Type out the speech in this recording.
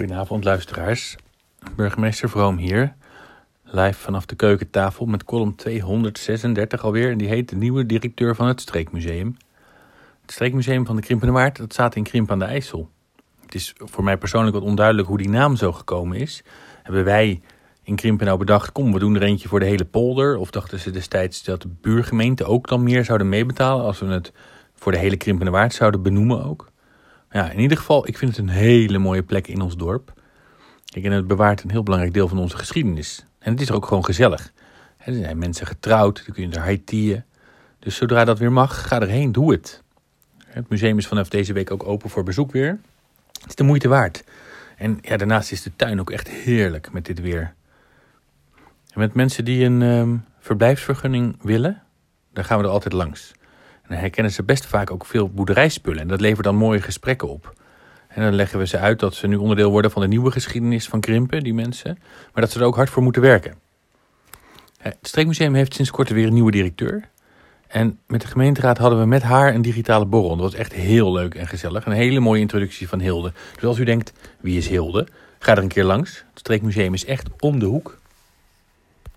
Goedenavond luisteraars. Burgemeester Vroom hier. Live vanaf de keukentafel met column 236 alweer. En die heet de nieuwe directeur van het Streekmuseum. Het Streekmuseum van de Krimpenerwaard, dat staat in Krimp aan de IJssel. Het is voor mij persoonlijk wat onduidelijk hoe die naam zo gekomen is. Hebben wij in Krimpen nou bedacht, kom we doen er eentje voor de hele polder? Of dachten ze destijds dat de buurgemeente ook dan meer zouden meebetalen als we het voor de hele Krimpenerwaard zouden benoemen ook? Ja, in ieder geval, ik vind het een hele mooie plek in ons dorp. Kijk, en het bewaart een heel belangrijk deel van onze geschiedenis. En het is er ook gewoon gezellig. Er zijn mensen getrouwd, dan kun je er haitieën. Dus zodra dat weer mag, ga erheen, doe het. Het museum is vanaf deze week ook open voor bezoek weer. Het is de moeite waard. En ja, daarnaast is de tuin ook echt heerlijk met dit weer. En met mensen die een um, verblijfsvergunning willen, daar gaan we er altijd langs. Dan herkennen ze best vaak ook veel boerderijspullen. En dat levert dan mooie gesprekken op. En dan leggen we ze uit dat ze nu onderdeel worden van de nieuwe geschiedenis van Krimpen, die mensen. Maar dat ze er ook hard voor moeten werken. Het Streekmuseum heeft sinds kort weer een nieuwe directeur. En met de gemeenteraad hadden we met haar een digitale borrel. Dat was echt heel leuk en gezellig. Een hele mooie introductie van Hilde. Dus als u denkt, wie is Hilde? Ga er een keer langs. Het Streekmuseum is echt om de hoek.